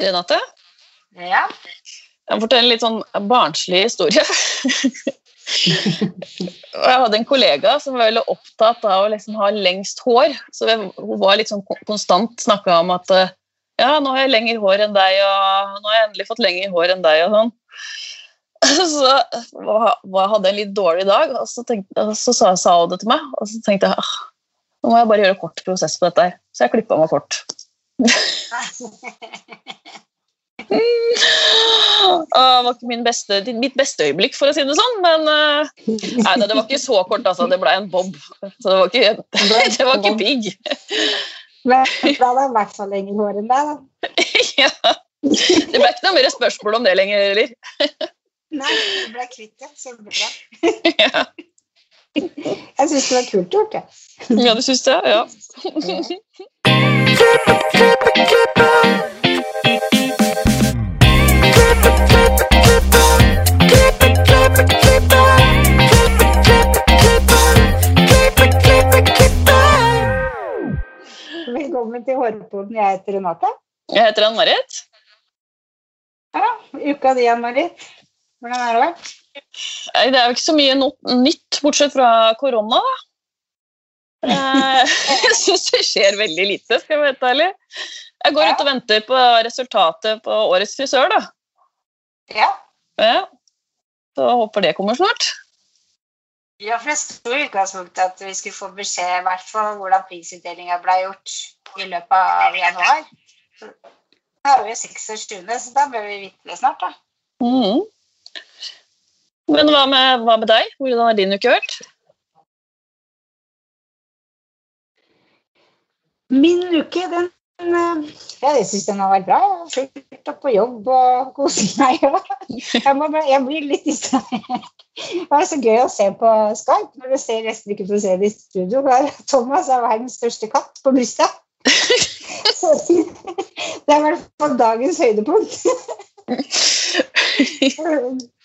Renate, Ja. jeg må fortelle en litt sånn barnslig historie. Jeg hadde en kollega som var veldig opptatt av å liksom ha lengst hår. Så hun var litt sånn kon- konstant snakka om at ja, nå har jeg lengre hår enn deg, og nå har jeg endelig fått lengre hår enn deg, og sånn. Så var- hadde jeg en litt dårlig dag, og så, tenkte, så sa, sa hun det til meg. Og så tenkte jeg nå må jeg bare gjøre kort prosess på dette her. Så jeg klippa meg kort. Det var ikke min beste, mitt beste øyeblikk, for å si det sånn, men uh, nei, det var ikke så kort, altså. Det ble en bob. Så det var ikke, det var ikke pigg. Men da hadde jeg i hvert fall lenger hår enn deg, da. Ja. Det ble ikke noe mer spørsmål om det lenger heller. Nei, du ble kvitt det. Så bra. Ja, Jeg syns det var kult gjort, jeg. ja du syns det? Ja. Velkommen til Hårpoden. Jeg heter Renate. Jeg heter Ann-Marit. Ja, uka di, Ann-Marit. Hvordan har det vært? Det er jo ikke så mye no nytt, bortsett fra korona. da. Eh, Jeg syns det skjer veldig lite, skal jeg være helt ærlig. Jeg går ut og venter på resultatet på årets frisør, da. Ja. Ja. Så håper det kommer snart. Ja, for det sto i utgangspunktet at vi skulle få beskjed i hvert fall hvordan prisutdelinga ble gjort i løpet av januar. Da er vi 26., så da bør vi vite det snart, da. Mhm. Men hva med, hva med deg? Hvordan har din uke vært? Min uke, den eh, Ja, jeg syns den har vært bra. Fulgt opp på jobb og kost meg. Jeg, må, jeg blir litt distrahert. Det var så gøy å se på Skype når du ser resten ikke får se det i studio. Thomas er verdens største katt på brystet. Så Det er i hvert fall dagens høydepunkt.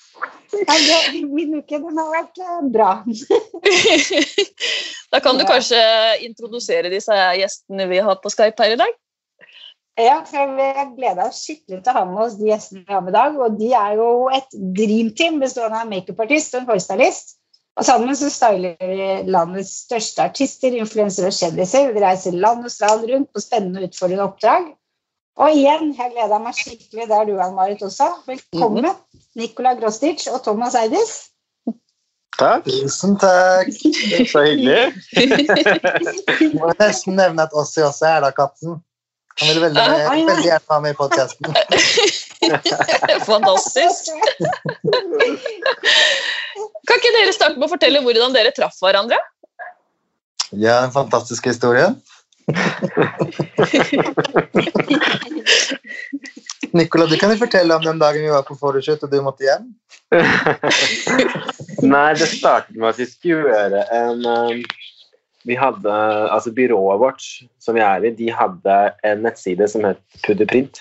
Min uke den har vært eh, bra. Da kan du kanskje introdusere disse gjestene vi har på Skype her i dag? Ja, for Vi gleder oss skikkelig til å ha med oss de gjestene vi har med i dag. Og de er jo et dreamteam bestående av makeupartist og en hårstylist. Og sammen så styler vi landets største artister, influensere og kjendiser. Vi reiser land og strand rundt på spennende og utfordrende oppdrag. Og igjen, jeg gleda meg skikkelig. Det er du, Ann-Marit, også. Velkommen, Nicola Grostic og Thomas Eidis. Takk. Tusen takk. Så hyggelig. Må nesten nevne at Ossi også er da katten. Han ville veldig, Ja, ja. veldig gjerne være med i podkasten. Fantastisk. Kan ikke dere starte med å fortelle hvordan dere traff hverandre? Ja, den fantastiske historien. Nicola, du kan jo fortelle om den dagen vi var på photoshoot og du måtte hjem. Nei, det startet med at vi skulle gjøre en um, Vi hadde Altså byrået vårt som vi er i, de hadde en nettside som het Pudderprint.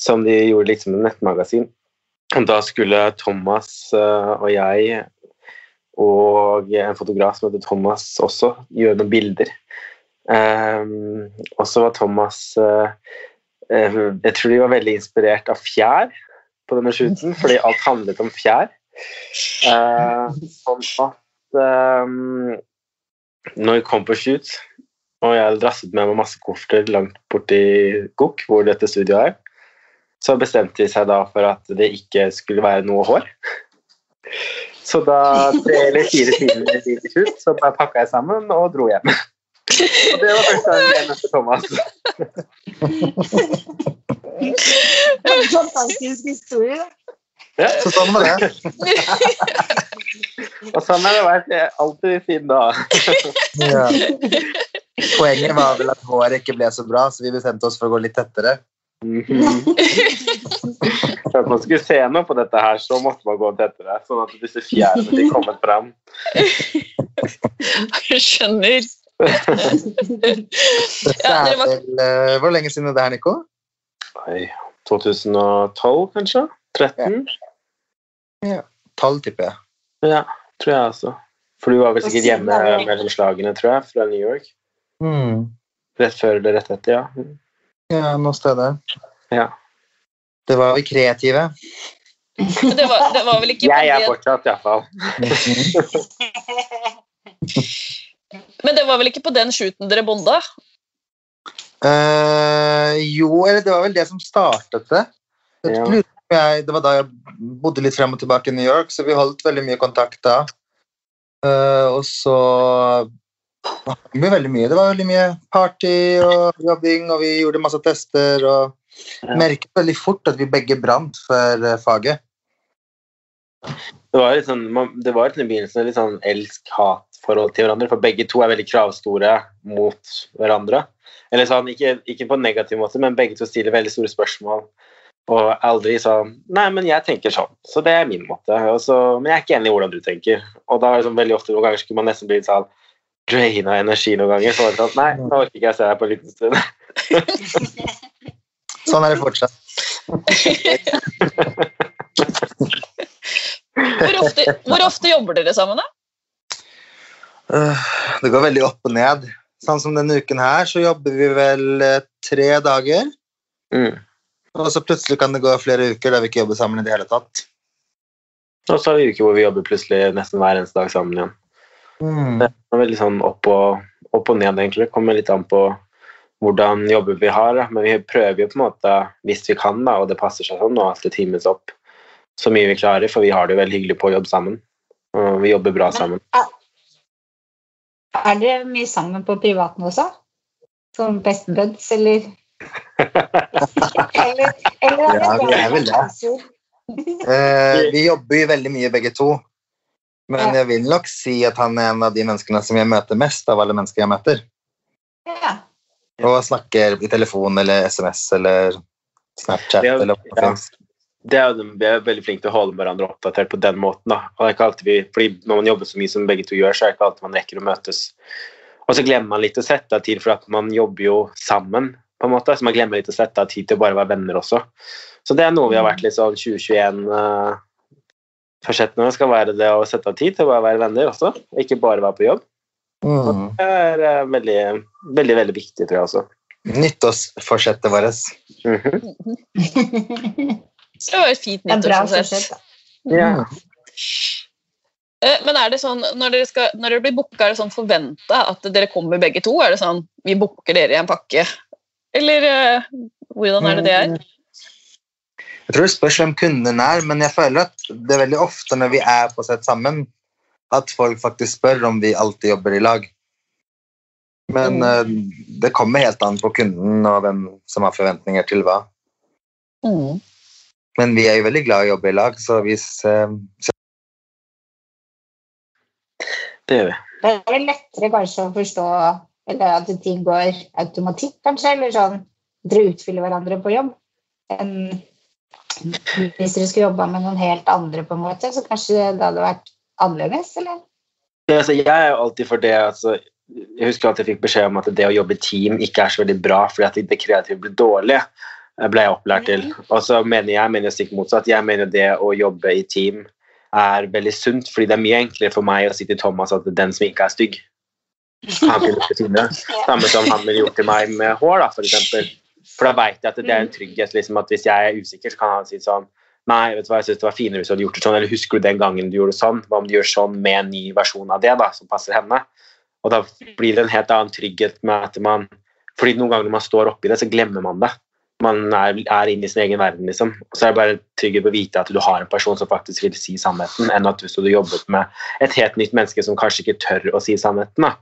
Som de gjorde liksom et nettmagasin. Og da skulle Thomas uh, og jeg og en fotograf som heter Thomas også, gjøre noen bilder. Um, og så var Thomas uh, Jeg tror de var veldig inspirert av fjær på denne shooten, fordi alt handlet om fjær. Uh, sånn at um, når vi kom på shoot, og jeg hadde drasset med meg masse kofferter langt borti Gokk, hvor dette studioet er, så bestemte de seg da for at det ikke skulle være noe hår. Så da tre eller fire timer i shoot, så pakka jeg sammen og dro hjem. Og det var første gang jeg møtte Thomas. En fantastisk historie. Ja, Så sånn var det. og sånn har det vært alltid siden da. Ja. Poenget var vel at håret ikke ble så bra, så vi bestemte oss for å gå litt tettere. Mhm. For at man skulle se noe på dette her, så måtte man gå tettere, sånn at disse fjærene fikk kommet fram. Jeg skjønner. Dette Ja, er var- vel uh, Hvor lenge siden er det her, Nico? Nei, 2012 kanskje? 13? 12, tipper jeg. Ja, tror jeg også. For du var vel sikkert hjemme mellom slagene, tror jeg, fra New York. Mm. Rett før eller rett etter, ja. Ja, noe sted der. Ja. Det var vi kreative. Det var, det var vel ikke Jeg er fortsatt, iallfall. men det var vel ikke på den shooten dere bonda? Uh, jo, eller det var vel det som startet det. Ja. jeg, det var da jeg bodde litt frem og tilbake i New York, så vi holdt veldig mye kontakt da. Uh, og så det var veldig mye. Det var veldig mye party og jobbing, og vi gjorde masse tester. og Ja. merket veldig fort at vi begge brant for eh, faget. Det var litt sånn, det var i begynnelsen litt sånn elsk-hat-forhold til hverandre, for begge to er veldig kravstore mot hverandre. Eller sånn, ikke, ikke på en negativ måte, men begge to stiller veldig store spørsmål. Og aldri sånn Nei, men jeg tenker sånn, så det er min måte. Og så, men jeg er ikke enig i hvordan du tenker. Og da er det sånn veldig ofte noen ganger skulle man nesten bli litt sånn draina energi noen ganger. Så var det sånn Nei, nå orker ikke jeg se deg på en liten stund. Sånn er det fortsatt. Hvor ofte, hvor ofte jobber dere sammen, da? Øh, Det går veldig opp og ned. Sånn som denne uken her, så jobber vi vel eh, tre dager. Mm. Og så plutselig kan det gå flere uker der vi ikke jobber sammen i det hele tatt. Og så har vi uker hvor vi jobber plutselig nesten hver eneste dag sammen igjen. Det er veldig sånn opp og, opp og ned, egentlig. Det kommer litt an på hvordan jobber vi har. da. Men vi prøver jo på en måte, hvis vi kan, da, og det passer seg sånn, at det times opp så mye vi klarer, for vi har det jo veldig hyggelig på å jobbe sammen. Og vi jobber bra sammen. Er dere mye sammen på privaten også? Som best buds, eller? eller, eller er det Ja, vi er vel det. Eh, vi jobber jo veldig mye begge to. Men Ja. jeg vil nok si at han er en av de menneskene som jeg møter mest av alle mennesker jeg møter. Ja. Og snakker i telefon eller SMS eller Snapchat Det er- eller ja. Det er, jo- vi er veldig flinke til å holde hverandre oppdatert på den måten. da. Og det er ikke alltid vi, fordi Når man jobber så mye som begge to gjør, så er det ikke alltid man rekker å møtes. Og så glemmer man litt å sette av tid, for at man jobber jo sammen. på en måte, Så man glemmer litt å sette av tid til å bare være venner også. Så det er noe vi har vært litt sånn 2021 uh, Forsettene skal være det å sette av tid til å bare være venner også, og ikke bare være på jobb. Mm. Det er uh, veldig, veldig veldig viktig, tror jeg også. Nyttårsforsettet vårt. Mhm. Det var et fint Det sånn sett. nyttårsforsett. Ja. Eh, Men er det sånn, når dere, skal, når dere blir booka, er det sånn forventa at dere kommer begge to? Er det sånn vi booker dere i en pakke? Eller eh, hvordan er det det er? Jeg tror det spørs hvem kunden er, men jeg føler at det er veldig ofte når vi er på sett sammen, at folk faktisk spør om vi alltid jobber i lag. Men mm. det kommer helt an på kunden og hvem som har forventninger til hva. Mm. Men vi er jo veldig glad i å jobbe i lag, så hvis eh, så Det gjør vi. Det er vel lettere kanskje å forstå eller at ting går automatikk, kanskje, eller sånn dere utfyller hverandre på jobb, enn hvis dere skulle jobba med noen helt andre, på en måte, så kanskje det hadde vært annerledes, eller? Ja, altså, jeg er jo alltid for det altså, Jeg husker at jeg fikk beskjed om at det å jobbe i team ikke er så veldig bra fordi at det kreative blir dårlig. Eh, ble jeg opplært til. Og så mener jeg mener stikk motsatt. Jeg mener det å jobbe i team er veldig sunt, fordi det er mye enklere for meg å si til Thomas at den som ikke er stygg, han kunne finne. Samme som han ville gjort til meg med hår, da, for eksempel. For da vet jeg at det er en trygghet liksom, at hvis jeg er usikker, så kan han si sånn Nei, vet du hva, jeg synes det var finere hvis du hadde gjort det sånn, eller husker du den gangen du gjorde det sånn? Hva om du gjør sånn med en ny versjon av det, da, som passer henne? Og da blir det en helt annen trygghet med at man fordi noen ganger når man står oppi det, så glemmer man det. Man er, er inne i sin egen verden, liksom. Så er det bare trygghet å vite at du har en person som faktisk vil si sannheten, enn at hvis du hadde jobbet med et helt nytt menneske som kanskje ikke tør å si sannheten, da.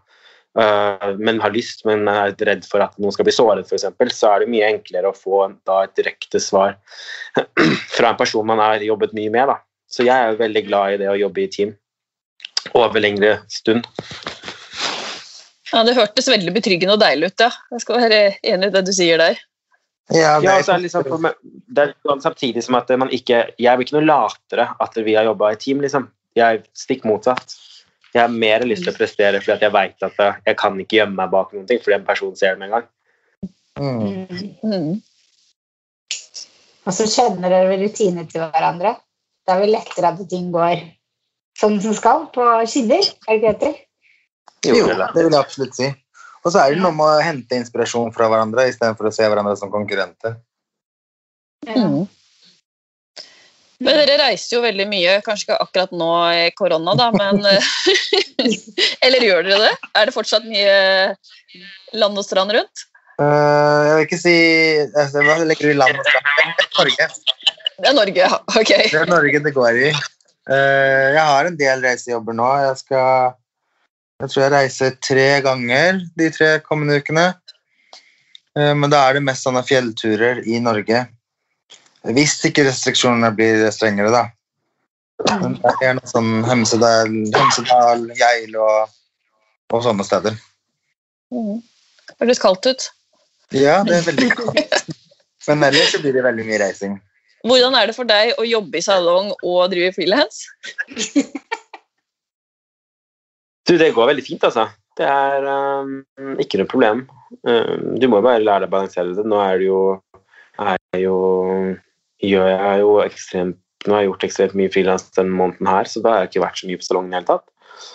Uh, men har lyst, men er redd for at noen skal bli såret, f.eks., så er det mye enklere å få da, et direkte svar fra en person man har jobbet mye med. Da. Så jeg er veldig glad i det å jobbe i team over lengre stund. Ja, Det hørtes veldig betryggende og deilig ut, ja. Jeg skal være enig i det du sier der. Ja, Ja, er, så er det, liksom, for meg- det er sånn samtidig som at man ikke Jeg blir ikke noe latere at vi har jobba i team, liksom. Jeg er stikk motsatt. Jeg har mer lyst til å prestere fordi at jeg veit at eh, jeg kan ikke gjemme meg bak noen ting fordi en person ser det med en gang. mm. Mm. Og så kjenner dere rutiner til hverandre. Det er vel lettere at ting går sånn som skal, på skinner, er det ikke det heter? Jo, det vil jeg absolutt si. Og så er det noe med å hente inspirasjon fra hverandre istedenfor å se hverandre som konkurrenter. Ja. Mm. Men dere reiser jo veldig mye, kanskje ikke akkurat nå i korona, da, men Eller gjør dere det? Er det fortsatt mye land og strand rundt? Uh, jeg vil ikke si altså, Hva legger du i land og strand? Det er Norge. Det er Norge, ja. ok. Det er Norge det går i. Uh, jeg har en del reisejobber nå. Jeg skal Jeg tror jeg reiser tre ganger de tre kommende ukene. Eh, men da er det mest sånne fjellturer i Norge. Hvis ikke restriksjonene blir strengere, da. Men det er noe sånn Hemsedal, Hemsedal Geilo og, og sånne steder. Mm. Det høres kaldt ut. Ja, det er veldig kaldt. Men ellers så blir det veldig mye reising. Hvordan er det for deg å jobbe i salong og drive frilans? Du, det går veldig fint, altså. Det er um, ikke noe problem. Um, du må jo bare lære deg å balansere det. Nå er det jo, er jo Gjør jeg jo ekstremt Nå har jeg gjort ekstremt mye frilans denne måneden her, så da har jeg ikke vært så mye på salongen i det hele tatt.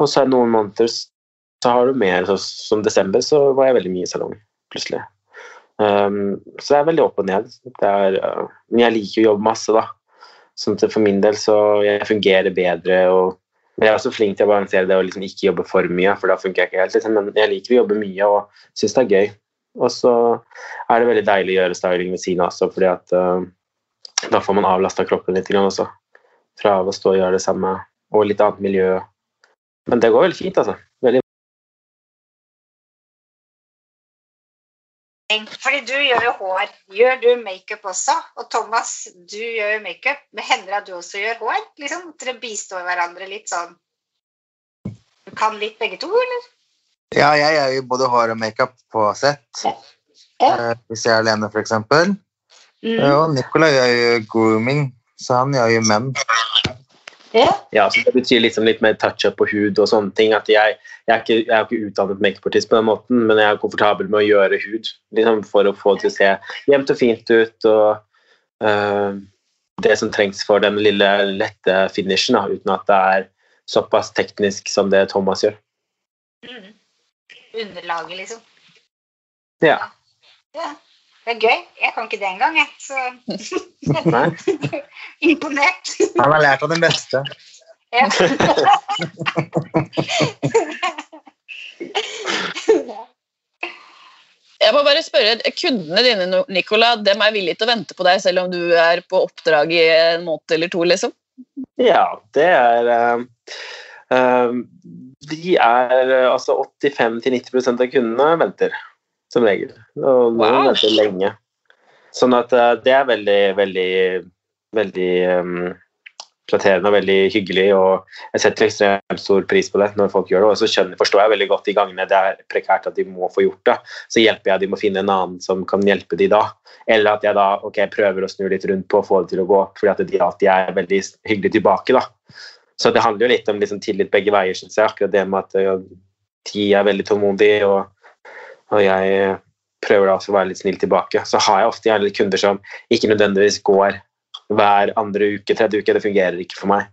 Og så er det noen måneder så har du mer, så, som desember, så var jeg veldig mye i salong plutselig. Um, så det er veldig opp og ned. Er, uh, men jeg liker å jobbe masse, da. Sånn at for min del så jeg fungerer bedre og men jeg er også flink til å balansere det og liksom ikke jobbe for mye, for da funker jeg ikke helt. Liksom. Men jeg liker å jobbe mye og syns det er gøy. Og så er det veldig deilig å gjøre styling ved siden av også, fordi at uh, da får man avlasta kroppen litt også. Fra å stå og gjøre det samme, og litt annet miljø. Men det går veldig fint, altså. Veldig Fordi du gjør jo hår. Gjør du makeup også? Og Thomas, du gjør jo makeup. Men hender det at du også gjør hår? Liksom, at Dere bistår hverandre litt sånn Du kan litt begge to, eller? Ja, jeg gjør jo både hår og makeup på sett. Ja. Eh, hvis jeg er alene, f.eks. Mm. Mm. Og Nicolay gjør jo grooming, så han gjør jo menn. Ja. Ja, så Det betyr liksom litt mer touch-up på hud og sånne ting. at Jeg, jeg, er, ikke, jeg er ikke utdannet makeupartist på den måten, men jeg er komfortabel med å gjøre hud liksom for å få det til å se jevnt og fint ut. og uh, Det som trengs for den lille lette finishen, da, uten at det er såpass teknisk som det Thomas gjør. Mm. Underlaget, liksom. Ja. Ja. Det er gøy. Jeg kan ikke det engang, jeg. Så Nei. imponert. Han har lært av den beste. Ja. Jeg må bare spørre, Kundene dine Nicola, dem er villige til å vente på deg selv om du er på oppdrag i en måned eller to? liksom? Ja, det er øh, øh, De er øh, altså 85-90% av kundene venter, som regel. Og noen Wow. venter lenge. Sånn at uh, det er veldig, veldig, veldig um, flatterende og veldig hyggelig. Og jeg setter ekstremt stor pris på det når folk gjør det. Og så skjønner, forstår jeg veldig godt de gangene det er prekært at de må få gjort det. Så hjelper jeg dem å finne en annen som kan hjelpe de da. Eller at jeg da ok, prøver å snu litt rundt på å få det til å gå opp, fordi at de alltid er veldig hyggelig tilbake. da. Så det handler jo litt om liksom, tillit begge veier, syns jeg. Akkurat det med at ja, de er veldig tålmodige, og, og jeg prøver da også å være litt snill tilbake. Så har jeg ofte gjerne kunder som ikke nødvendigvis går hver andre uke, tredje uke. Det fungerer ikke for meg.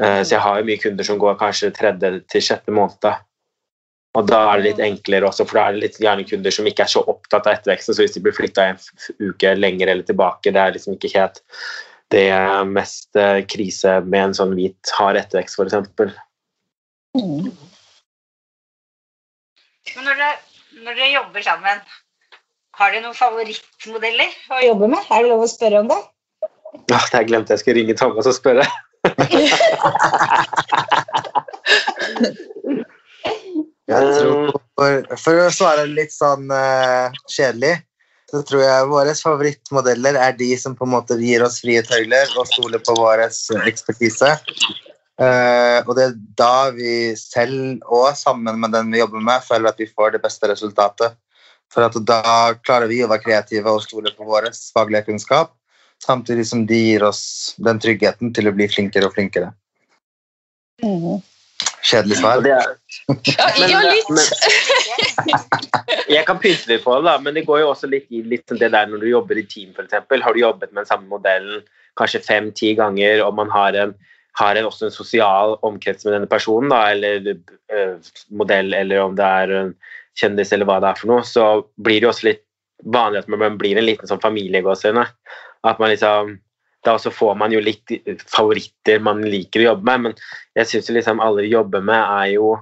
Eh, Så jeg har jo mye kunder som går kanskje tredje til sjette måned. Og da er det litt enklere også, for da er det litt gjerne kunder som ikke er så opptatt av etterveksten. Så hvis de blir flytta en uke lenger eller tilbake, det er liksom ikke helt det mest eh, krise med en sånn hvit hard ettervekst, f.eks. Mm. Men når dere, når dere jobber sammen, har dere noen favorittmodeller å jobbe med? Er det lov å spørre om det? Ah, jeg glemte jeg skulle ringe Thomas og spørre. Jeg tror, for, for å svare litt sånn uh, kjedelig, så tror jeg våre favorittmodeller er de som på en måte gir oss frie tøyler og stoler på vår ekspertise. Eh, og det er da vi selv og sammen med den vi jobber med, føler at vi får det beste resultatet. For at da klarer vi å være kreative og stole på vår faglige kunnskap, samtidig som de gir oss den tryggheten til å bli flinkere og flinkere. Mm. Kjedelig svar. Ja, er, Ja, ja, litt. men, jeg kan pynte litt på det, da, men det går jo også litt i litt det der når du jobber i team, f.eks. Har du jobbet med den samme modellen kanskje fem-ti ganger, og man har, en, har en, også en sosial omkrets med denne personen, da, eller uh, modell, eller om det er en kjendis, eller hva det er for noe, så blir det også litt vanlig at man blir en liten sånn familiegåsehund. At man liksom da også får man jo litt favoritter man liker å jobbe med, men jeg syns liksom alle vi jobber med, er jo,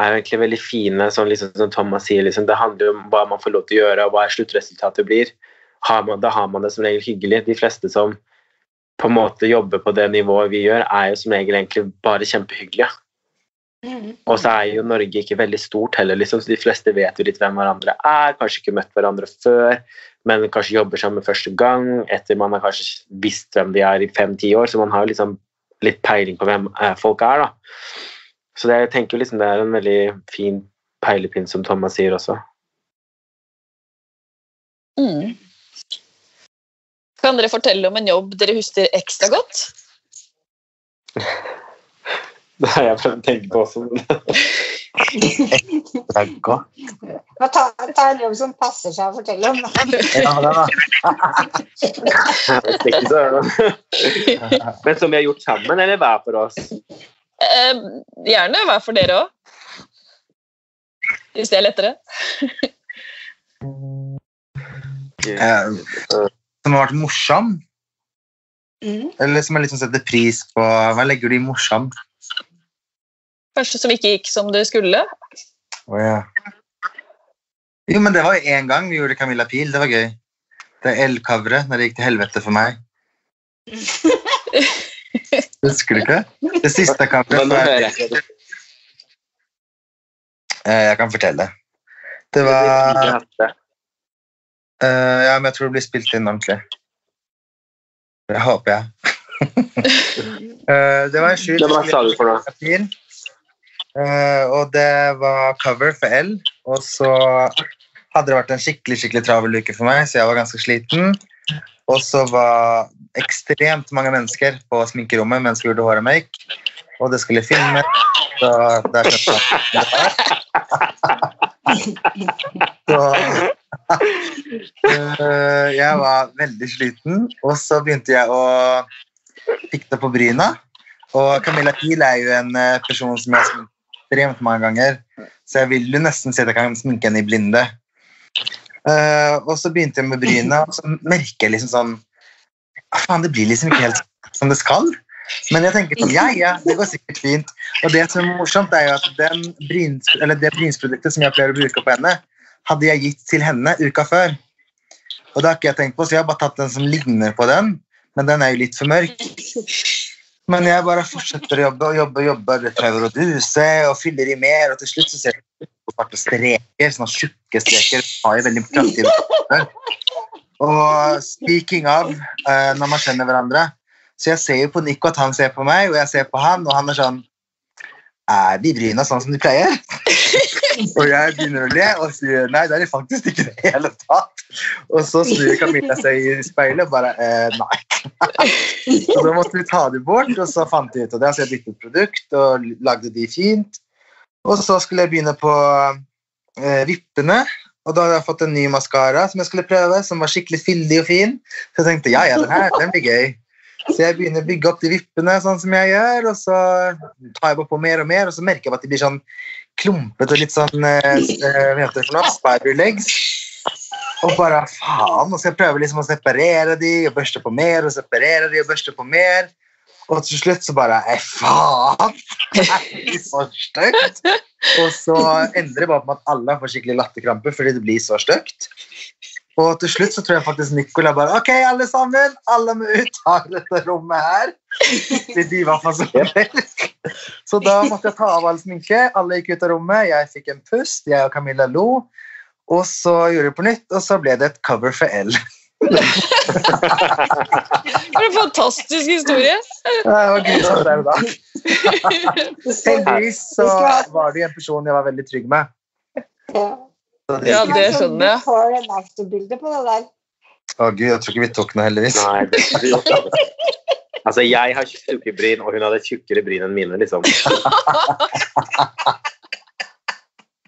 er jo egentlig veldig fine, sånn liksom, som Thomas sier. Liksom, det handler jo om hva man får lov til å gjøre, og hva sluttresultatet blir. Har man, da har man det som regel hyggelig. De fleste som på en måte jobber på det nivået vi gjør, er jo som regel egentlig bare kjempehyggelige. Mm. Og så er jo Norge ikke veldig stort heller, liksom, så de fleste vet jo litt hvem hverandre er. Kanskje ikke møtt hverandre før, men kanskje jobber sammen første gang etter man har kanskje visst hvem de er i fem-ti år, så man har jo liksom litt peiling på hvem eh, folk er. da. Så det, jeg tenker liksom det er en veldig fin peilepinn, som Thomas sier også. Mm. Kan dere fortelle om en jobb dere husker ekstra godt? Det har jeg prøvd å tenke på også. ekstra godt. Ta, ta en jobb som passer seg å fortelle om. Ja, det da. jeg ikke så. Men som vi har gjort sammen, eller hver for oss? Eh, gjerne hver for dere òg. Hvis det er lettere. Eh, Som har vært morsom, Mm. eller som jeg liksom setter pris på Hva legger du i morsom? Kanskje som ikke gikk som det skulle. Å, ja. Jo, men det var jo én gang vi gjorde Camilla Pil. Det var gøy. Det el-coveret når det gikk til helvete for meg. Husker du ikke? Det siste coveret. Eh, Jeg kan fortelle. Det var eh, Ja, men jeg tror det blir spilt inn ordentlig. Det håper jeg. uh, det var en skyld. Men Uh? Eh, og det var cover for L. Og så hadde det vært en skikkelig skikkelig travel uke for meg, så jeg var ganske sliten. Og så var ekstremt mange mennesker på sminkerommet mens vi gjorde hår og make. Og det skulle filmes. Så der skjønte jeg Så eh, jeg var veldig sliten, og så begynte jeg å fikte på bryna. Og Camilla Kiel er jo en eh, person som jeg har sminket ekstremt mange ganger, så jeg vil jo nesten si at jeg kan sminke henne i blinde. Eh, og så begynte jeg med bryna, og så merker jeg liksom sånn «Ah, Faen, det blir liksom ikke helt som det skal. Men jeg tenker sånn, ja, ja, det går sikkert fint. Og det som er morsomt, er jo at den bryns, det brynsproduktet som jeg pleier å bruke på henne, hadde jeg gitt til henne uka før. Og det har ikke jeg tenkt på, så jeg har bare tatt den som ligner på den, men den er jo litt for mørk. Men jeg bare fortsetter å jobbe og jobbe jobbe. det prøver å duse og fyller i mer, og til slutt så ser jeg svarte streker, sånne tjukke streker. Har jo veldig. Og speaking of, eh, når man kjenner hverandre, så jeg ser jo på Nico at han ser på meg, og jeg ser på han, og han er sånn Er de bryna sånn som de pleier? Og jeg begynner å le og sier nei, det er det faktisk ikke i det hele tatt. Og så snur Camilla seg i speilet og bare eh, nei. Så da måtte vi ta det bort, og så fant vi ut av det. Så jeg byttet produkt og lagde de fint. Og så skulle jeg begynne på eh, vippene, og da hadde jeg fått en ny maskara som jeg skulle prøve, som var skikkelig fyldig og fin. Så jeg tenkte ja, ja, den her den blir gøy. Så jeg begynner å bygge opp de vippene sånn som jeg gjør, og så tar jeg på mer og mer, og så merker jeg at de blir sånn klumpete litt sånn eh, eh, det legs. Og bare faen. Og så jeg prøver liksom å separere de og børste på mer og separere de og børste på mer. Og til slutt så bare Ei, faen! Det er så stygt! Og så ender det bare på at alle får skikkelig latterkrampe fordi det blir så stygt. Og til slutt så tror jeg faktisk Nicola bare Ok, alle sammen, alle må ut av dette rommet her. Fordi de var fasoner. Så da måtte jeg ta av all sminke. Alle gikk ut av rommet. Jeg fikk en pust. Jeg og Camilla lo. Og så gjorde vi på nytt, og så ble det et cover for L. For en fantastisk historie! Det var grusomt der og da. Heldigvis så var det en person jeg var veldig trygg med. Ja. Det- skjønner jeg. Before and after-bilde på det der. Å gud, jeg tror ikke vi tok noe, heldigvis. Nei, det. Altså, jeg har tjukke bryn, og hun hadde tjukkere bryn enn mine, liksom.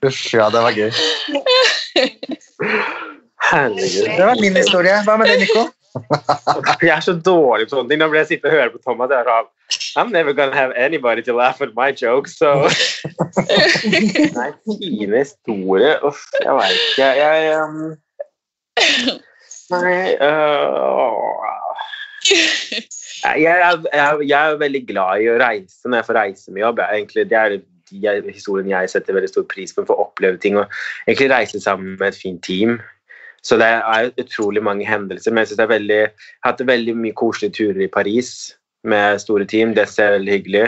Uff, ja, det var gøy. Herregud. Det var min historie. Hva med det, Nico? Jeg er så dårlig på sånne ting. Nå ble jeg sittende og høre på Thomas. Jeg er sånn, I'm never gonna have anybody to laugh at my jokes, so Nei, fine historie. Uff, jeg veit ikke. Jeg um... Nei øh, Jeg er, jeg, jeg er veldig glad i å reise når jeg får reise med jobb. Egentlig, det er de historien jeg setter veldig stor pris på, for å oppleve ting og egentlig reise sammen med et fint team. Så det er utrolig mange hendelser. Men jeg, veldig, jeg har hatt veldig mye koselige turer i Paris med store team. Det er veldig hyggelig.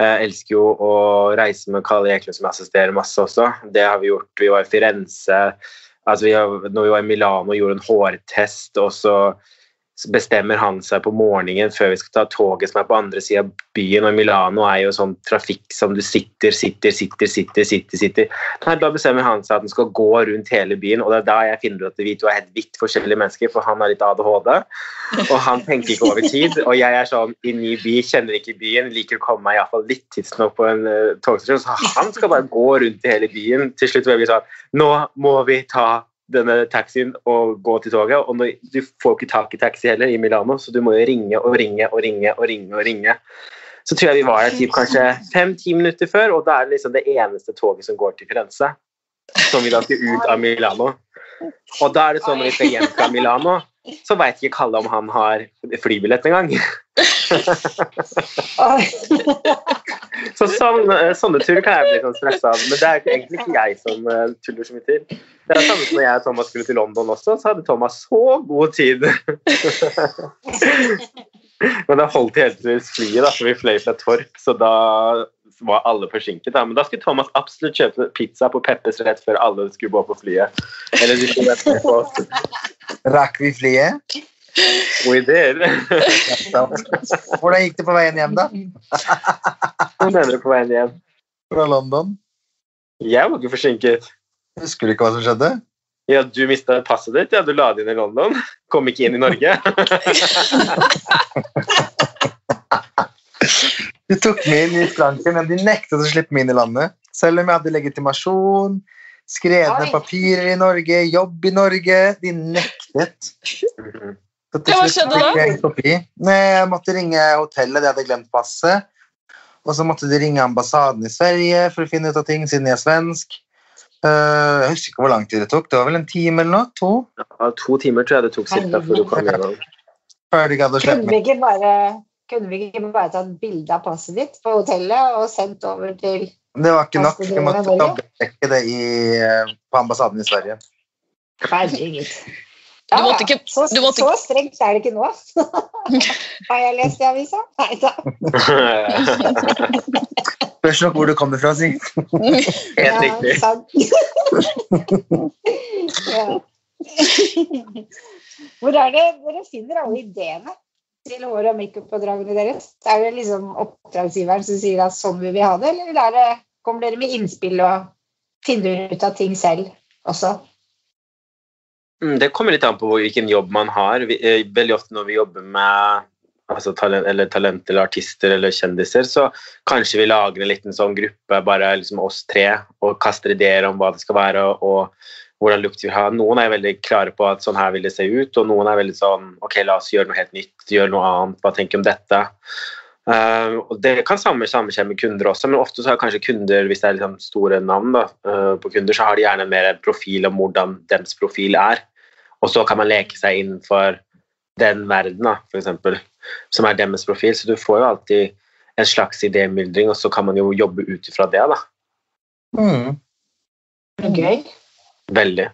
Jeg elsker jo å reise med Kalle Eklund, som jeg assisterer masse også. Det har vi gjort. Vi var i Firenze. Altså vi har, når vi var i Milano gjorde en hårtest, og så bestemmer han seg på morgenen før vi skal ta toget som er på andre sida av byen. Og Milano er jo sånn trafikk som du sitter, sitter, sitter, sitter. sitter, sitter. Nei, da bestemmer han seg at han skal gå rundt hele byen, og det er da jeg finner ut at vi to er helt vidt forskjellige mennesker, for han har litt ADHD, og han tenker ikke over tid. Og jeg er sånn i ny by, kjenner ikke byen, liker å komme meg iallfall litt tidsnok på en uh, togstasjon, så han skal bare gå rundt i hele byen. Til slutt vil jeg bli sånn Nå må vi ta denne taxien og gå til toget. Og du får ikke tak i taxi heller i Milano, så du må jo ringe og ringe og ringe og ringe. og ringe. Så tror jeg vi var her kanskje fem-ti minutter før, og da er det liksom det eneste toget som går til Firenze. Som vi da skal ut av Milano. Og da er det sånn når vi skal hjem fra Milano, så veit ikke Kalle om han har flybillett engang. så sånne, sånne turer kan jeg bli sånn stressa av. Men det er egentlig ikke jeg som uh, tuller så mye til. Det er samme som når jeg og Thomas skulle til London også, så hadde Thomas så god tid. Men det holdt helt til flyet, da, for vi fløy fra Torp, så da var alle forsinket. Da. Men da skulle Thomas absolutt kjøpe pizza på Peppes rett før alle skulle gå på flyet. Eller de skulle vente på oss. Rakk vi flyet? We did. Hvordan gikk det på veien hjem, da? Hvor mener du på veien hjem? Fra London? Jeg var ikke forsinket. Husker du ikke hva som skjedde? Ja, Du mista passet ditt? Ja, Du la det inn i London? Kom ikke inn i Norge? De tok meg inn i Frankrike, men de nektet å slippe meg inn i landet. Selv om jeg hadde legitimasjon, skrevne papirer i Norge, jobb i Norge. De nektet. Så til hva slutt skjedde fikk da? jeg en kopi. Nei, jeg måtte ringe hotellet, de hadde glemt passet. Og så måtte de ringe ambassaden i Sverige for å finne ut av ting, siden jeg er svensk. Eh, jeg husker ikke hvor lang tid det tok. Det var vel en time eller noe? To? Ja, to timer tror jeg det tok cirka før du kom i gang. Før de gadd å slippe meg. Kunne vi ikke bare tatt bilde av passet ditt på hotellet og sendt over til Det var ikke nok. Vi måtte dobbeltsjekke det i, eh, på ambassaden i Sverige. Herregud. Du måtte ikke- så, du måtte så strengt er det ikke nå. Har jeg lest i avisa? Nei da. Spørs nok hvor du kommer fra, si. Helt riktig. sant. ja. Hvor er det dere finner alle ideene til hår- og makeup-pådragene deres? Er det liksom oppdragsgiveren som sier at sånn vil vi ha det, eller er det, kommer dere med innspill og finner ut av ting selv også? Mm, Det kommer litt an på hvilken jobb man har. Eh, veldig ofte når vi jobber med altså, talent, eller talent eller artister eller kjendiser, så kanskje vi lager en liten sånn gruppe, bare liksom oss tre, og kaster ideer om hva det skal være og hvordan lukt vi har. Noen er veldig klare på at sånn her vil det se ut, og noen er veldig sånn ok, la oss gjøre noe helt nytt, gjøre noe annet, hva tenker du om dette? Uh, og Det kan samme, samme skje med kunder også, men ofte så har kanskje kunder, hvis det er liksom store navn da, uh, på kunder, så har de gjerne mer profil om hvordan deres profil er. Og så kan man leke seg innenfor den verden, da, eksempel, som er deres profil. Så du får jo alltid en slags idémyldring, og så kan man jo jobbe ut ifra det. da. Mm. Gøy. Veldig.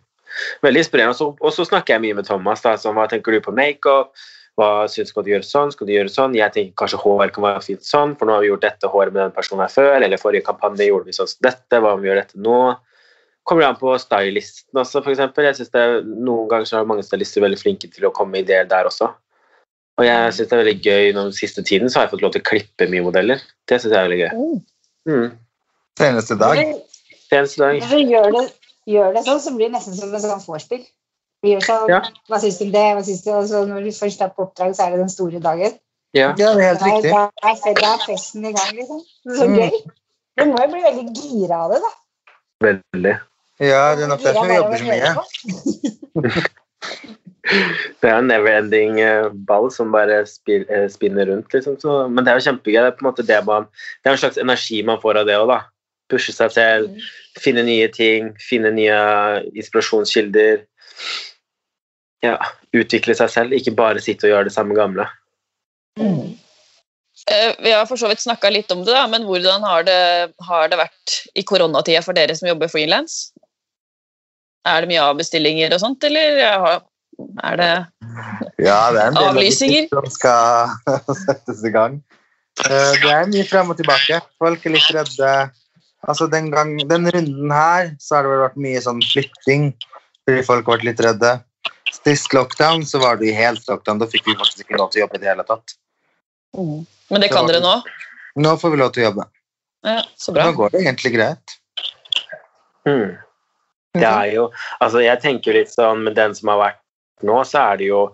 Veldig inspirerende. Og så- snakker jeg mye med Thomas. da, som, Hva tenker du på makeup? Hva syns du skal du gjøre sånn? Skal du gjøre sånn? Jeg tenker kanskje hår kan være fint sånn, for nå har vi gjort dette håret med den personen her før. Eller forrige kampanje gjorde vi sånn som dette. Hva om vi gjør dette nå? Kommer det an på stylisten også, eksempel. Jeg synes det Noen ganger så er mange stylister veldig flinke til å komme med ideer der også. Og jeg synes det er veldig gøy den siste tiden så har jeg fått lov til å klippe mye modeller. Det synes jeg er veldig gøy. Mm. Dag. Senest i dag. dere gjør det, gjør det sånn, så blir det nesten som en sånn vorspiel. Vi gjør sånn, Ja. Hva syns du om det? Hva syns du? Og så når du først er på oppdrag, så er det den store dagen. Ja. Det er helt riktig. da er, fe- da er festen i gang, liksom. Så Mm. gøy. Du må jo bli veldig gira av det, da. Veldig. Ja, det er nok derfor vi jobber så mye. Det er en never-ending eh, ball som bare spil, eh, spinner rundt. Liksom. Så, men det er jo kjempegøy. Det er på en måte det man Det er en slags energi man får av det òg, da. Pushe seg selv, finne nye ting, finne nye inspirasjonskilder. Ja, utvikle seg selv, ikke bare sitte og gjøre det samme gamle. Mm. Eh, Vi har for så vidt snakka litt om det, da, men hvordan har det, har det vært i koronatida for dere som jobber frilans? Er det mye avbestillinger og sånt, eller er det Ja, det er en del Avlysninger. logistikk som skal settes i gang. Eh, Det er mye frem og tilbake. Folk er litt redde. Altså den, gang, den runden her så har det vel vært mye sånn flytting fordi folk har vært litt redde. Sist lockdown så var det i helt lockdown. Da fikk vi faktisk ikke lov til å jobbe i det hele tatt. Men det kan dere nå? Nå får vi lov til å jobbe. Ja, så bra. Nå går det egentlig greit. Mm. Det er jo Altså, jeg tenker litt sånn med den som har vært nå, så er det jo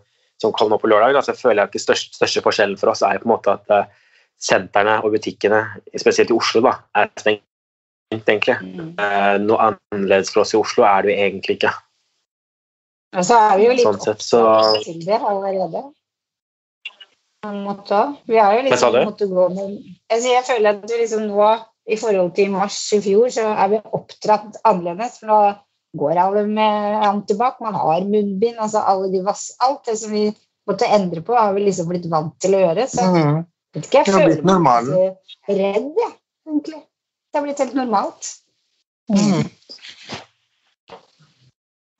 som kom nå på lørdag, da, så føler jeg at den største, største forskjellen for oss er på en måte at eh, sentrene og butikkene, spesielt i Oslo, da, er stengt, egentlig. Mm. Eh, noe annerledes for oss i Oslo er det jo egentlig ikke. Og så er vi jo litt Sånn sett, så opptatt til det allerede. På en måte. Vi har jo liksom måttet gå med altså Jeg føler at vi liksom nå, i forhold til mars i fjor, så er vi oppdratt annerledes. For nå går alle med antibac, man har munnbind, altså alle de vass, alt det som vi måtte endre på, har vi liksom blitt vant til å gjøre. Så mm. vet ikke, jeg føler meg redd, jeg, egentlig. Det har blitt helt normalt, Mm.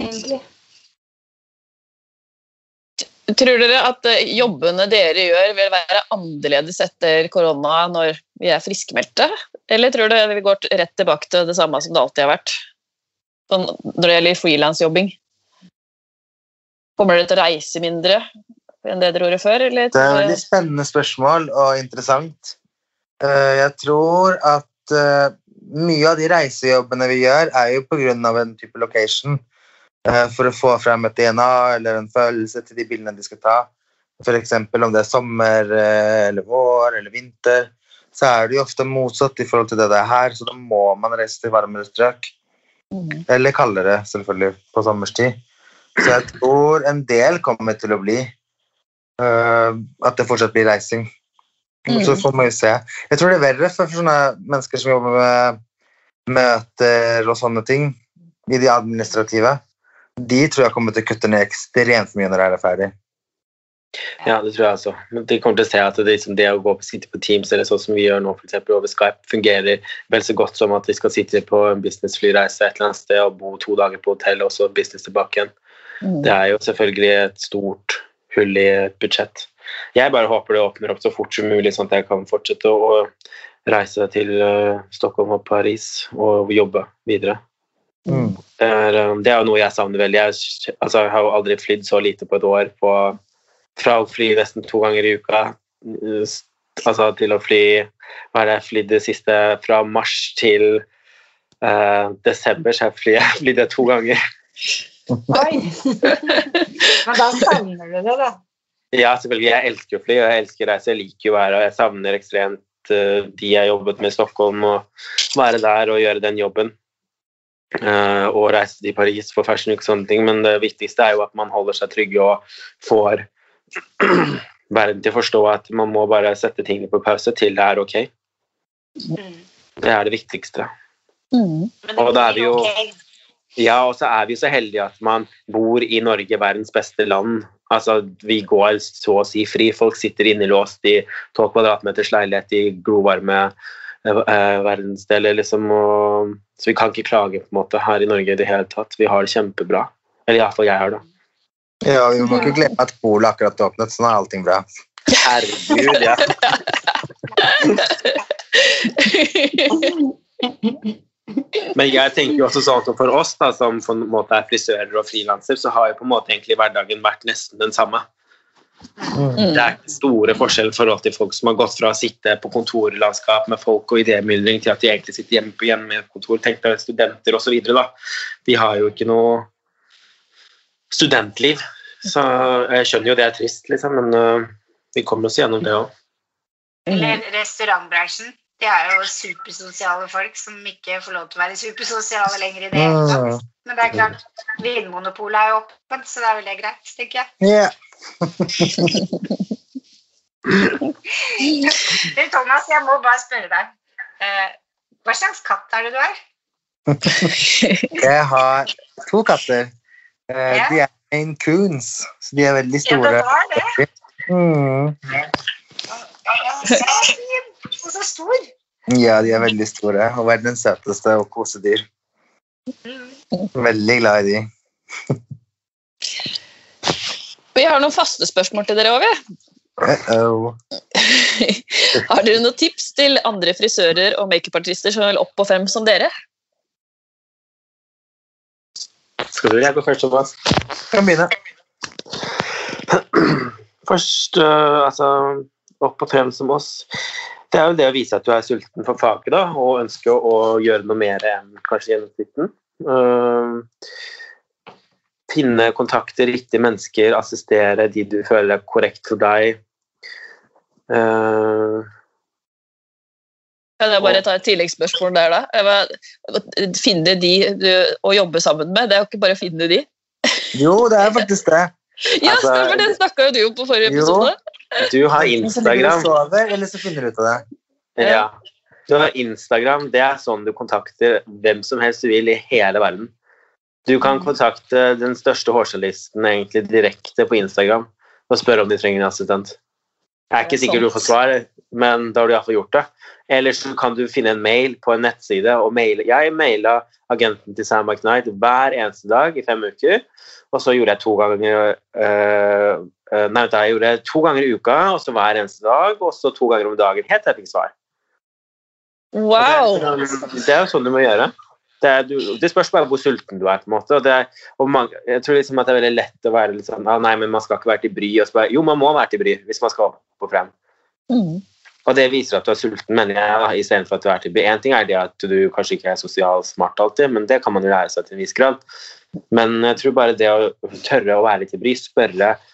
egentlig. Tror dere at eh, jobbene dere gjør, vil være annerledes etter korona når vi er friskmeldte? Eller tror dere vi går rett tilbake til det samme som det alltid har vært? Sånn, når det gjelder frilansjobbing. Kommer dere til å reise mindre enn det dere gjorde før? Eller Det er et veldig spennende spørsmål og interessant. Eh, Jeg tror at eh, mye av de reisejobbene vi gjør, er jo pga. en type location. Uh, For å få frem et DNA eller en følelse til de bildene de skal ta. F.eks. om det er sommer eh, eller vår eller vinter. Så er det jo ofte motsatt i forhold til det det er her, så da må man reise til varmere strøk. Mm. Eller kaldere, selvfølgelig, på sommerstid. Så jeg tror en del kommer til å bli uh, at det fortsatt blir reising. Mm. Så får man jo se. Jeg tror det er verre for sånne mennesker som jobber med møter og sånne ting, i de administrative. De tror jeg kommer til å kutte ned ekstremt mye når det er ferdig. Ja, det tror jeg også. Men de kommer til å se at det, liksom, det å gå på, sitte på Teams eller sånn som vi gjør nå eksempel, over Skype, fungerer vel så godt som at vi skal sitte på en businessflyreise et eller annet sted og bo to dager på hotell og så business tilbake igjen. Mm. Det er jo selvfølgelig et stort hull i et budsjett. Jeg bare håper det åpner opp så fort som mulig, sånn at jeg kan fortsette å reise til eh, Stockholm og Paris og jobbe videre. Mm. Det er, um, det er jo noe jeg savner veldig. Jeg, altså, jeg har jo aldri flydd så lite på et år. På, fra å fly nesten to ganger i uka uh, altså, til å fly Hva er det jeg flydde siste Fra mars til uh, desember, så jeg fly- jeg flydde to ganger. Oi! Men da savner du det, da. Ja, selvfølgelig. Jeg elsker å fly, og jeg elsker å reise. Jeg liker jo å være og jeg savner ekstremt uh, de jeg jobbet med i Stockholm, og være der og gjøre den jobben. Uh, og reise til Paris for Fashion uke og sånne ting, men det viktigste er jo at man holder seg trygge og får verden til å forstå at man må bare sette tingene på pause til det er ok. Det er det viktigste. Mm. Og da er vi jo- ok. Ja, og så er vi så heldige at man bor i Norge, verdens beste land. Altså, Vi går så å si fri. Folk sitter innelåst i 12 kvadratmeters leilighet i glovarme eh, eh, verdensdeler. liksom, og, Så vi kan ikke klage på en måte her i Norge i det hele tatt. Vi har det kjempebra. Eller iallfall jeg har det. Ja, Vi må ikke glemme at polet akkurat åpnet, så nå er allting bra. Herregud, ja. Men jeg tenker jo også sånn som for oss da, som på en måte er frisører og frilanser, så har jo på en måte egentlig hverdagen vært nesten den samme. Mm. Det er ikke store forskjeller i forhold til folk som har gått fra å sitte på kontorlandskap med folk og idémyldring til at de egentlig sitter hjemme på hjemmekontor. Tenk deg studenter osv. De har jo ikke noe studentliv. Så jeg skjønner jo det er trist, liksom, men uh, vi kommer oss gjennom det òg. Eller restaurantbransjen. De er jo supersosiale folk som ikke får lov til å være supersosiale lenger i det hele tatt. Mm. Men det er klart, Vinmonopolet er jo åpent, så det er vel det greit, tenker jeg. Yeah. Thomas, jeg må bare spørre deg. Eh, hva slags katt er det du har? Jeg har to katter. Eh, De er Maine Coons, så de er veldig store. Ja, det var det. Mm. så fin! Og så stor. Ja, de er veldig store og verdens søteste og kosedyr. Veldig glad i de. Vi har noen faste spørsmål til dere òg, vi. Uh-oh. Har dere noen tips til andre frisører og makeupartister som vil opp og frem som dere? Skal du jeg gå først, Thomas? Kan begynne. Først, uh, altså opp og frem som oss. Det er jo det å vise at du er sulten for faget da, og ønsker å, å gjøre noe mer enn kanskje gjennomsnitten. Uh, finne kontakter, riktige mennesker, assistere de du føler er korrekt for deg. Uh, Kan jeg bare ta et tilleggsspørsmål der, da? Finne de du, å jobbe sammen med, det er jo ikke bare å finne de. Jo, det er faktisk det. Ja, Altså- stemmer det! snakka jo du om på forrige episode. Jo. Du har Instagram. så sover, eller så finner du ut av det. Ja. Du har Instagram, det er sånn du kontakter hvem som helst du vil i hele verden. Du kan kontakte den største hårstylisten egentlig direkte på Instagram og spørre om de trenger en assistent. Jeg er ikke er sikker du får svar, men da har du iallfall gjort det. Eller så kan du finne en mail på en nettside og maile. Jeg maila agenten til Sam McKnight hver eneste dag i fem uker, og så gjorde jeg to ganger øh, Nei, jeg gjorde det to ganger i uka, og så hver eneste dag, og så to ganger om dagen helt til jeg fikk svar. Wow! Det er jo sånn du må gjøre. Det, er, du, det spørs bare hvor sulten du er. på en måte. Og det er, og man, jeg tror liksom at det er veldig lett å være litt sånn ah, Nei, men man skal ikke være til bry. Og så bare, jo, man må være til bry hvis man skal opp og frem. Mm. Og det viser at du er sulten, mener jeg, da, istedenfor at du er til bry. Én ting er det at du kanskje ikke er sosialt smart alltid, men det kan man jo lære seg til en viss grad. Men jeg tror bare det å tørre å være litt til bry, spørre, eh,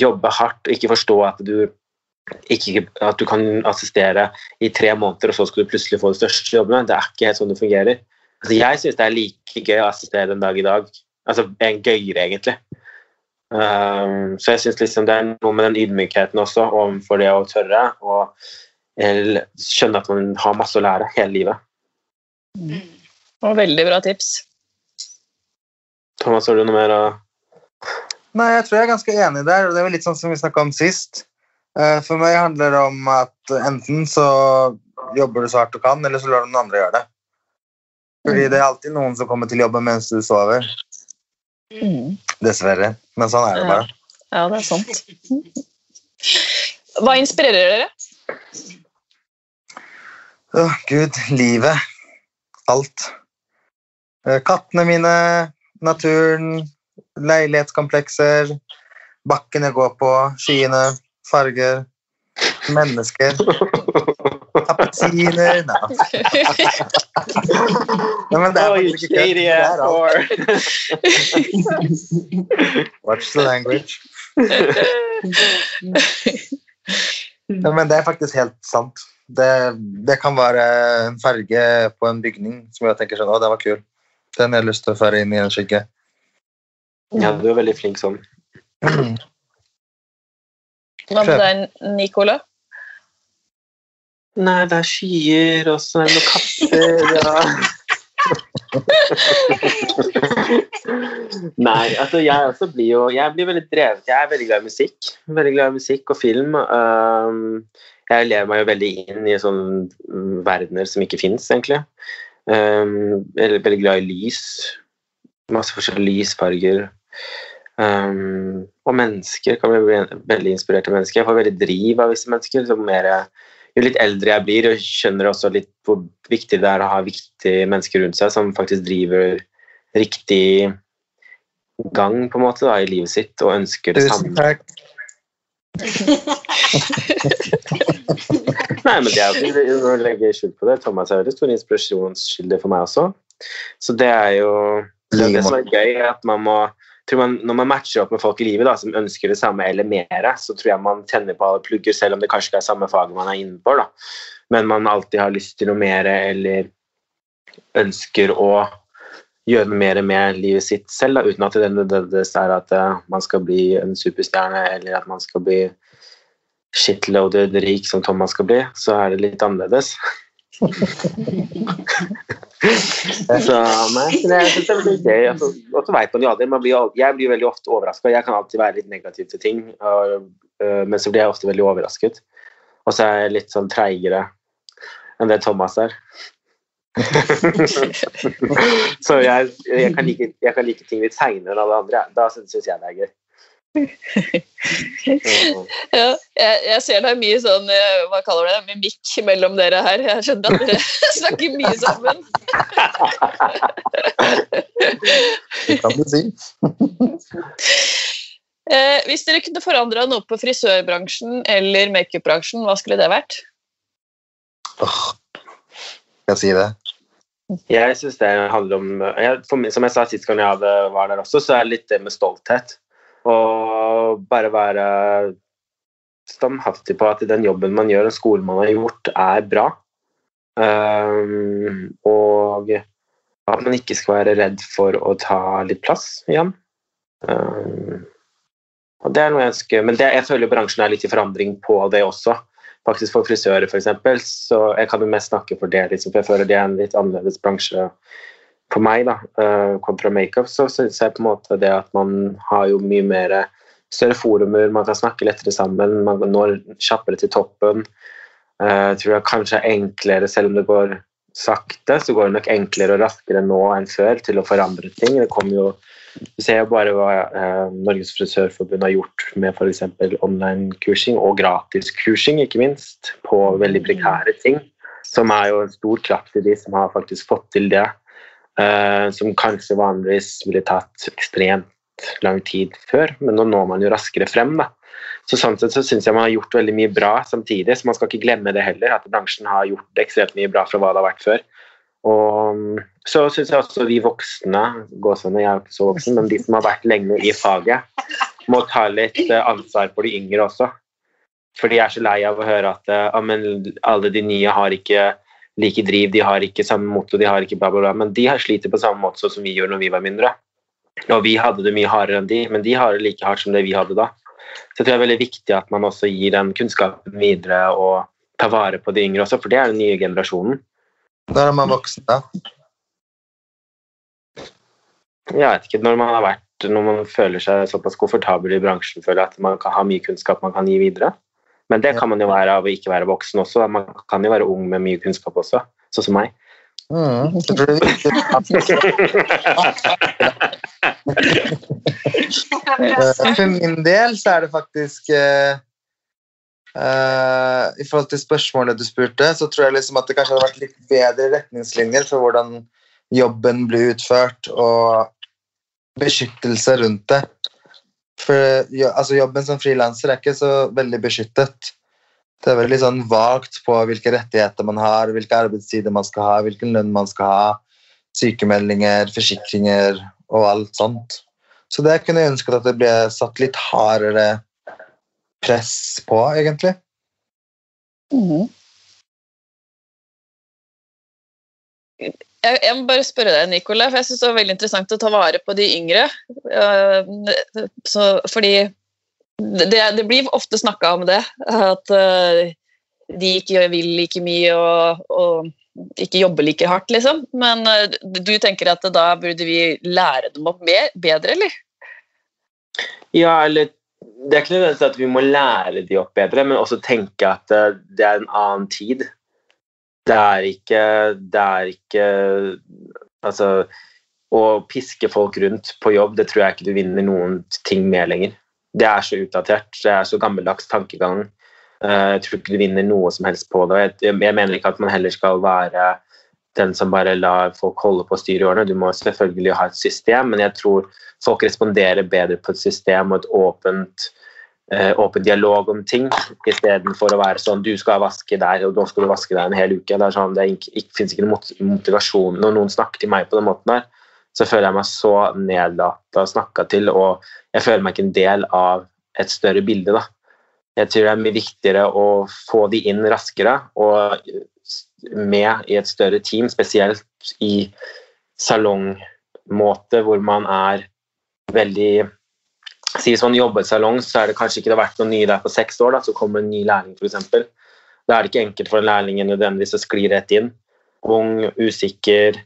jobbe hardt, ikke forstå at du ikke, at du kan assistere i tre måneder, og så skal du plutselig få de største jobbene. Det er ikke helt sånn det fungerer. Altså, jeg syns det er like gøy å assistere en dag i dag. Altså en gøyere, egentlig. Um, så jeg syns liksom det er noe med den ydmykheten også overfor det å tørre å eh, skjønne at man har masse å lære hele livet. Og veldig bra tips. Thomas, har du noe mer å Nei, jeg tror jeg er ganske enig der, og det er vel litt sånn som vi snakka om sist. Eh, For meg handler det om at enten så jobber du så hardt du kan, eller så lar du noen andre gjøre det. Fordi det er alltid noen som kommer til jobben mens du sover. Mm. Dessverre. Men sånn er det bare. Ja, det er sant. Hva inspirerer dere? Åh, Gud, livet. Alt. Eh, Kattene mine, naturen, leilighetskomplekser, bakken jeg går på, skyene, farger, mennesker, appelsiner Nei, Nei, men det er Oh, faktisk ikke. Det er alt. Watch the language. Nei, men det er faktisk helt sant. Det, det kan være en farge på en bygning som jeg tenker sånn, å, den var kul. Den har jeg lyst til å føre inn i en skygge. Ja, du er veldig flink sånn. Hva med deg, Nicola? Nei, det er skyer, og så er det noen katter ja. Nei, altså jeg også blir jo Jeg blir veldig drevet. Jeg er veldig glad i musikk. Veldig glad i musikk og film. Um, jeg lever meg jo veldig inn i sånne mm, verdener som ikke fins, egentlig. Um, jeg er veldig glad i lys. Masse forskjellige lysfarger. Um, og mennesker kan bli veldig inspirerte mennesker. Jeg får veldig driv av visse mennesker. mer jo litt eldre jeg blir, og skjønner også litt hvor viktig det er å ha viktige mennesker rundt seg som faktisk driver riktig gang på en måte da, i livet sitt og ønsker det Tusen samme. takk. Nei, men det er jo ikke å legge skjul på det. Thomas er veldig stor inspirasjonskilde for meg også. Så det er jo det, er det som er gøy, at man må man, Når man matcher opp med folk i livet da, som ønsker det samme eller mer, så tror jeg man tenner på alle plugger, selv om det kanskje ikke er samme faget man er innenfor. Da. Men man alltid har lyst til noe mer eller ønsker å gjøre mer med livet sitt selv, da, uten at det nødvendigvis er at eh, man skal bli en superstjerne eller at man skal bli shitloaded rik som Thomas skal bli, så er det litt annerledes. Jeg og så veit man jo aldri. Man blir, jeg blir veldig ofte overraska. Jeg kan alltid være litt negativ til ting, og, øh, men så blir jeg ofte veldig overrasket. Og så er jeg litt sånn treigere enn det Thomas er. så jeg, jeg, kan like, jeg kan like ting litt seinere enn alle andre. Da syns jeg det er gøy. Ja, jeg, jeg ser det er mye sånn eh, hva kaller det, mimikk mellom dere her. Jeg skjønner at dere snakker mye sammen. Det kan du si. Eh, hvis dere kunne forandra noe på frisørbransjen eller makeupbransjen, hva skulle det vært? Oh, skal jeg si det? Jeg synes det handler om jeg, for Som jeg sa sist gang jeg var der også, så er det litt det med stolthet. Og bare være standhaftig på at den jobben man gjør, og skolen man har gjort, er bra. Um, og at man ikke skal være redd for å ta litt plass igjen. Um, og det er noe jeg ønsker, Men det, jeg føler bransjen er litt i forandring på det også. Faktisk for frisører, f.eks. Så jeg kan jo mest snakke for det, liksom, for jeg føler det er en litt annerledes bransje for meg, da, eh, kontra makeup. Så syns jeg på en måte det at man har jo mye mer større forumer, man kan snakke lettere sammen, man når kjappere til toppen. Eh, Jeg tror det kanskje er enklere, selv om det går sakte, så går det nok enklere og raskere nå enn før til å forandre ting. Det kommer jo Du ser jo bare hva eh, Norges frisørforbund har gjort med f.eks. online-kursing og gratis-kursing, ikke minst, på veldig prekære ting. Som er jo en stor kraft til de som har faktisk fått til det. Eh, som kanskje vanligvis ville tatt ekstremt lang tid før, men nå når man jo raskere frem. da. Så sånn sett så syns jeg man har gjort veldig mye bra samtidig, så man skal ikke glemme det heller, at bransjen har gjort ekstremt mye bra fra hva det har vært før. Og så syns jeg også vi voksne, gåsehudene, jeg er jo ikke så voksen, men de som har vært lenge i faget, må ta litt eh, ansvar for de yngre også. For de er så lei av å høre at ah, alle de nye har ikke like driv, de har ikke samme motto, de har ikke bla, bla, bla. Men de har sliter på samme måte som vi gjorde når vi var mindre. Og vi hadde det mye hardere enn de, men de har det like hardt som det vi hadde da. Så jeg tror det er veldig viktig at man også gir den kunnskapen videre og tar vare på de yngre også, for det er den nye generasjonen. Når er man voksen, da? Jeg vet ikke, når man har vært, når man føler seg såpass komfortabel i bransjen, føler jeg at man kan ha mye kunnskap man kan gi videre. Men det kan man jo være av å ikke være voksen også. Man kan jo være ung med mye kunnskap også, sånn som meg. Mm, det blir viktig. For min del så er det faktisk uh, eh, I forhold til spørsmålet du spurte, så tror jeg liksom at det kanskje hadde vært litt bedre retningslinjer for hvordan jobben blir utført, og beskyttelse rundt det. For altså jobben som frilanser er ikke så veldig beskyttet. Det er veldig sånn vagt på hvilke rettigheter man har, hvilke arbeidstider man skal ha, hvilken lønn man skal ha, sykemeldinger, forsikringer og alt sånt. Så det kunne jeg ønsket at det ble satt litt hardere press på, egentlig. Mhm. Jeg, jeg må bare spørre deg, Nicolai, for jeg synes det var veldig interessant å ta vare på de yngre. Eh, Så, fordi det, det blir ofte snakka om det, at eh, de ikke vil like mye og, og ikke jobber like hardt, liksom. Men eh, du tenker at da burde vi lære dem opp mer, bedre, eller? Ja, eller det er ikke nødvendigvis at vi må lære de opp bedre, men også tenke at det er en annen tid. Det er ikke Det er ikke Altså Å piske folk rundt på jobb, det tror jeg ikke du vinner noen ting med lenger. Det er så utdatert. Det er så gammeldags tankegang. Eh, Jeg tror ikke du vinner noe som helst på det. Jeg, mener ikke at man heller skal være den som bare lar folk holde på å styre i årene. Du må selvfølgelig ha et system, men jeg tror folk responderer bedre på et system og et åpent åpen dialog om ting, istedenfor å være sånn du skal vaske der, og nå skal du vaske der en hel uke. Det, sånn, det er ikke, noen motivasjon. Når noen snakker til meg på den måten der, så føler jeg meg så nedlata og snakka til, og jeg føler meg ikke en del av et større bilde. da. Jeg tror det er mye viktigere å få de inn raskere og med i et større team, spesielt i salongmåte hvor man er veldig Si hvis man jobber i salong, så er det kanskje ikke det har vært noen nye der på seks år, da, så kommer en ny lærling f.eks. Da er det ikke enkelt for en lærling nødvendigvis å skli rett inn. Ung, usikker,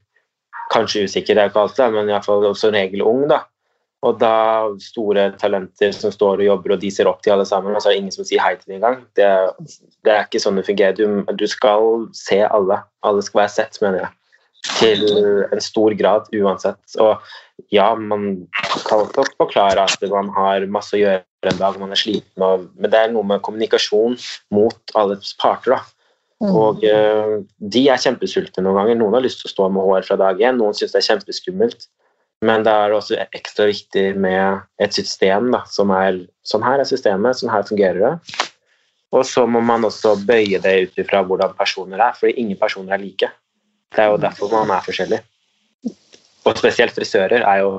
kanskje usikker, det er ikke alltid, men iallfall som regel ung. da. Og da store talenter som står og jobber, og de ser opp til alle sammen, og så er det ingen som sier hei til dem engang. Det, det er ikke sånn det fungerer. Du, du skal se alle. Alle skal være sett, mener jeg. Til en stor grad, uansett. Og ja, man kan også forklare at man har masse å gjøre en dag, man er sliten, og, men det er noe med kommunikasjon mot alle parter. da. Og eh, de er kjempesultne noen ganger. Noen har lyst til å stå med hår fra dag én, noen syns det er kjempeskummelt. Men det er også ekstra viktig med et system da, som er Sånn her er systemet, sånn her fungerer det. Og så må man også bøye det ut ifra hvordan personer er, fordi ingen personer er like. Det er jo derfor man er forskjellig. Og spesielt frisører er jo,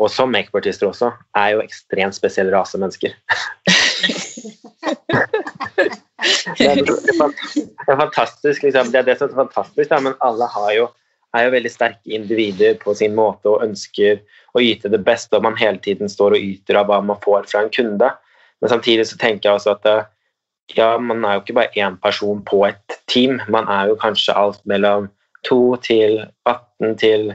og som makeupartister også, er jo ekstremt spesiell rase mennesker. det, er, fantastisk, liksom. Det er det som er fantastisk, da, men alle jo, er jo veldig sterke individer på sin måte og ønsker å yte det beste, og man hele tiden står og yter av hva man får fra en kunde. Men samtidig så tenker jeg også at ja, man er jo ikke bare én person på et team. Man er jo kanskje alt mellom 2 til 18 til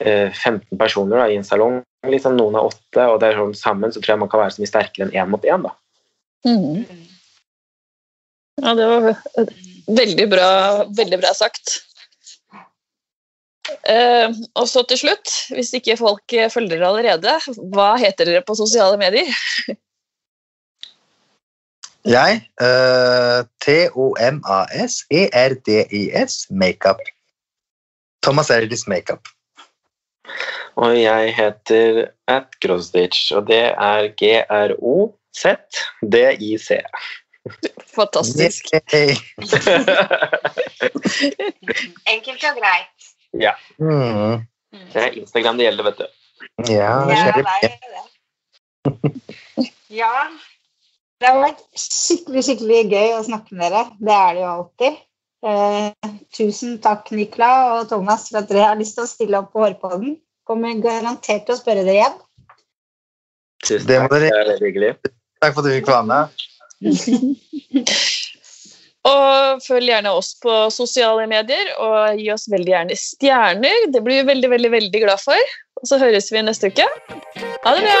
15 eh, personer da, i en salong. Liksom, noen er åtte, og det er sånn, sammen så tror jeg man kan være så mye sterkere enn én mot én. Mm. Ja, det var veldig bra, veldig bra sagt. Eh, og så til slutt, hvis ikke folk følger dere allerede, hva heter dere på sosiale medier? Jeg? Uh, T-O-M-A-S-E-R-D-I-S Makeup. Thomas Eldis Makeup. Og jeg heter at Grosditch, og det er G-R-O-Z-D-I-C. Fantastisk. Enkelt og greit. Ja. Mm. Det er Instagram det gjelder, vet du. Ja, det er det. Ja. Det har vært skikkelig skikkelig gøy å snakke med dere. Det er det jo alltid. Eh, tusen takk, Nikla og Thomas, for at dere har lyst til å stille opp på Hårpodden. Kommer garantert til å spørre dere igjen. Tusen takk. Det, er veldig hyggelig. Takk for at du fikk være med. og følg gjerne oss på sosiale medier, og gi oss veldig gjerne stjerner. Det blir vi veldig, veldig, veldig glad for. Og så høres vi neste uke. Ha det bra!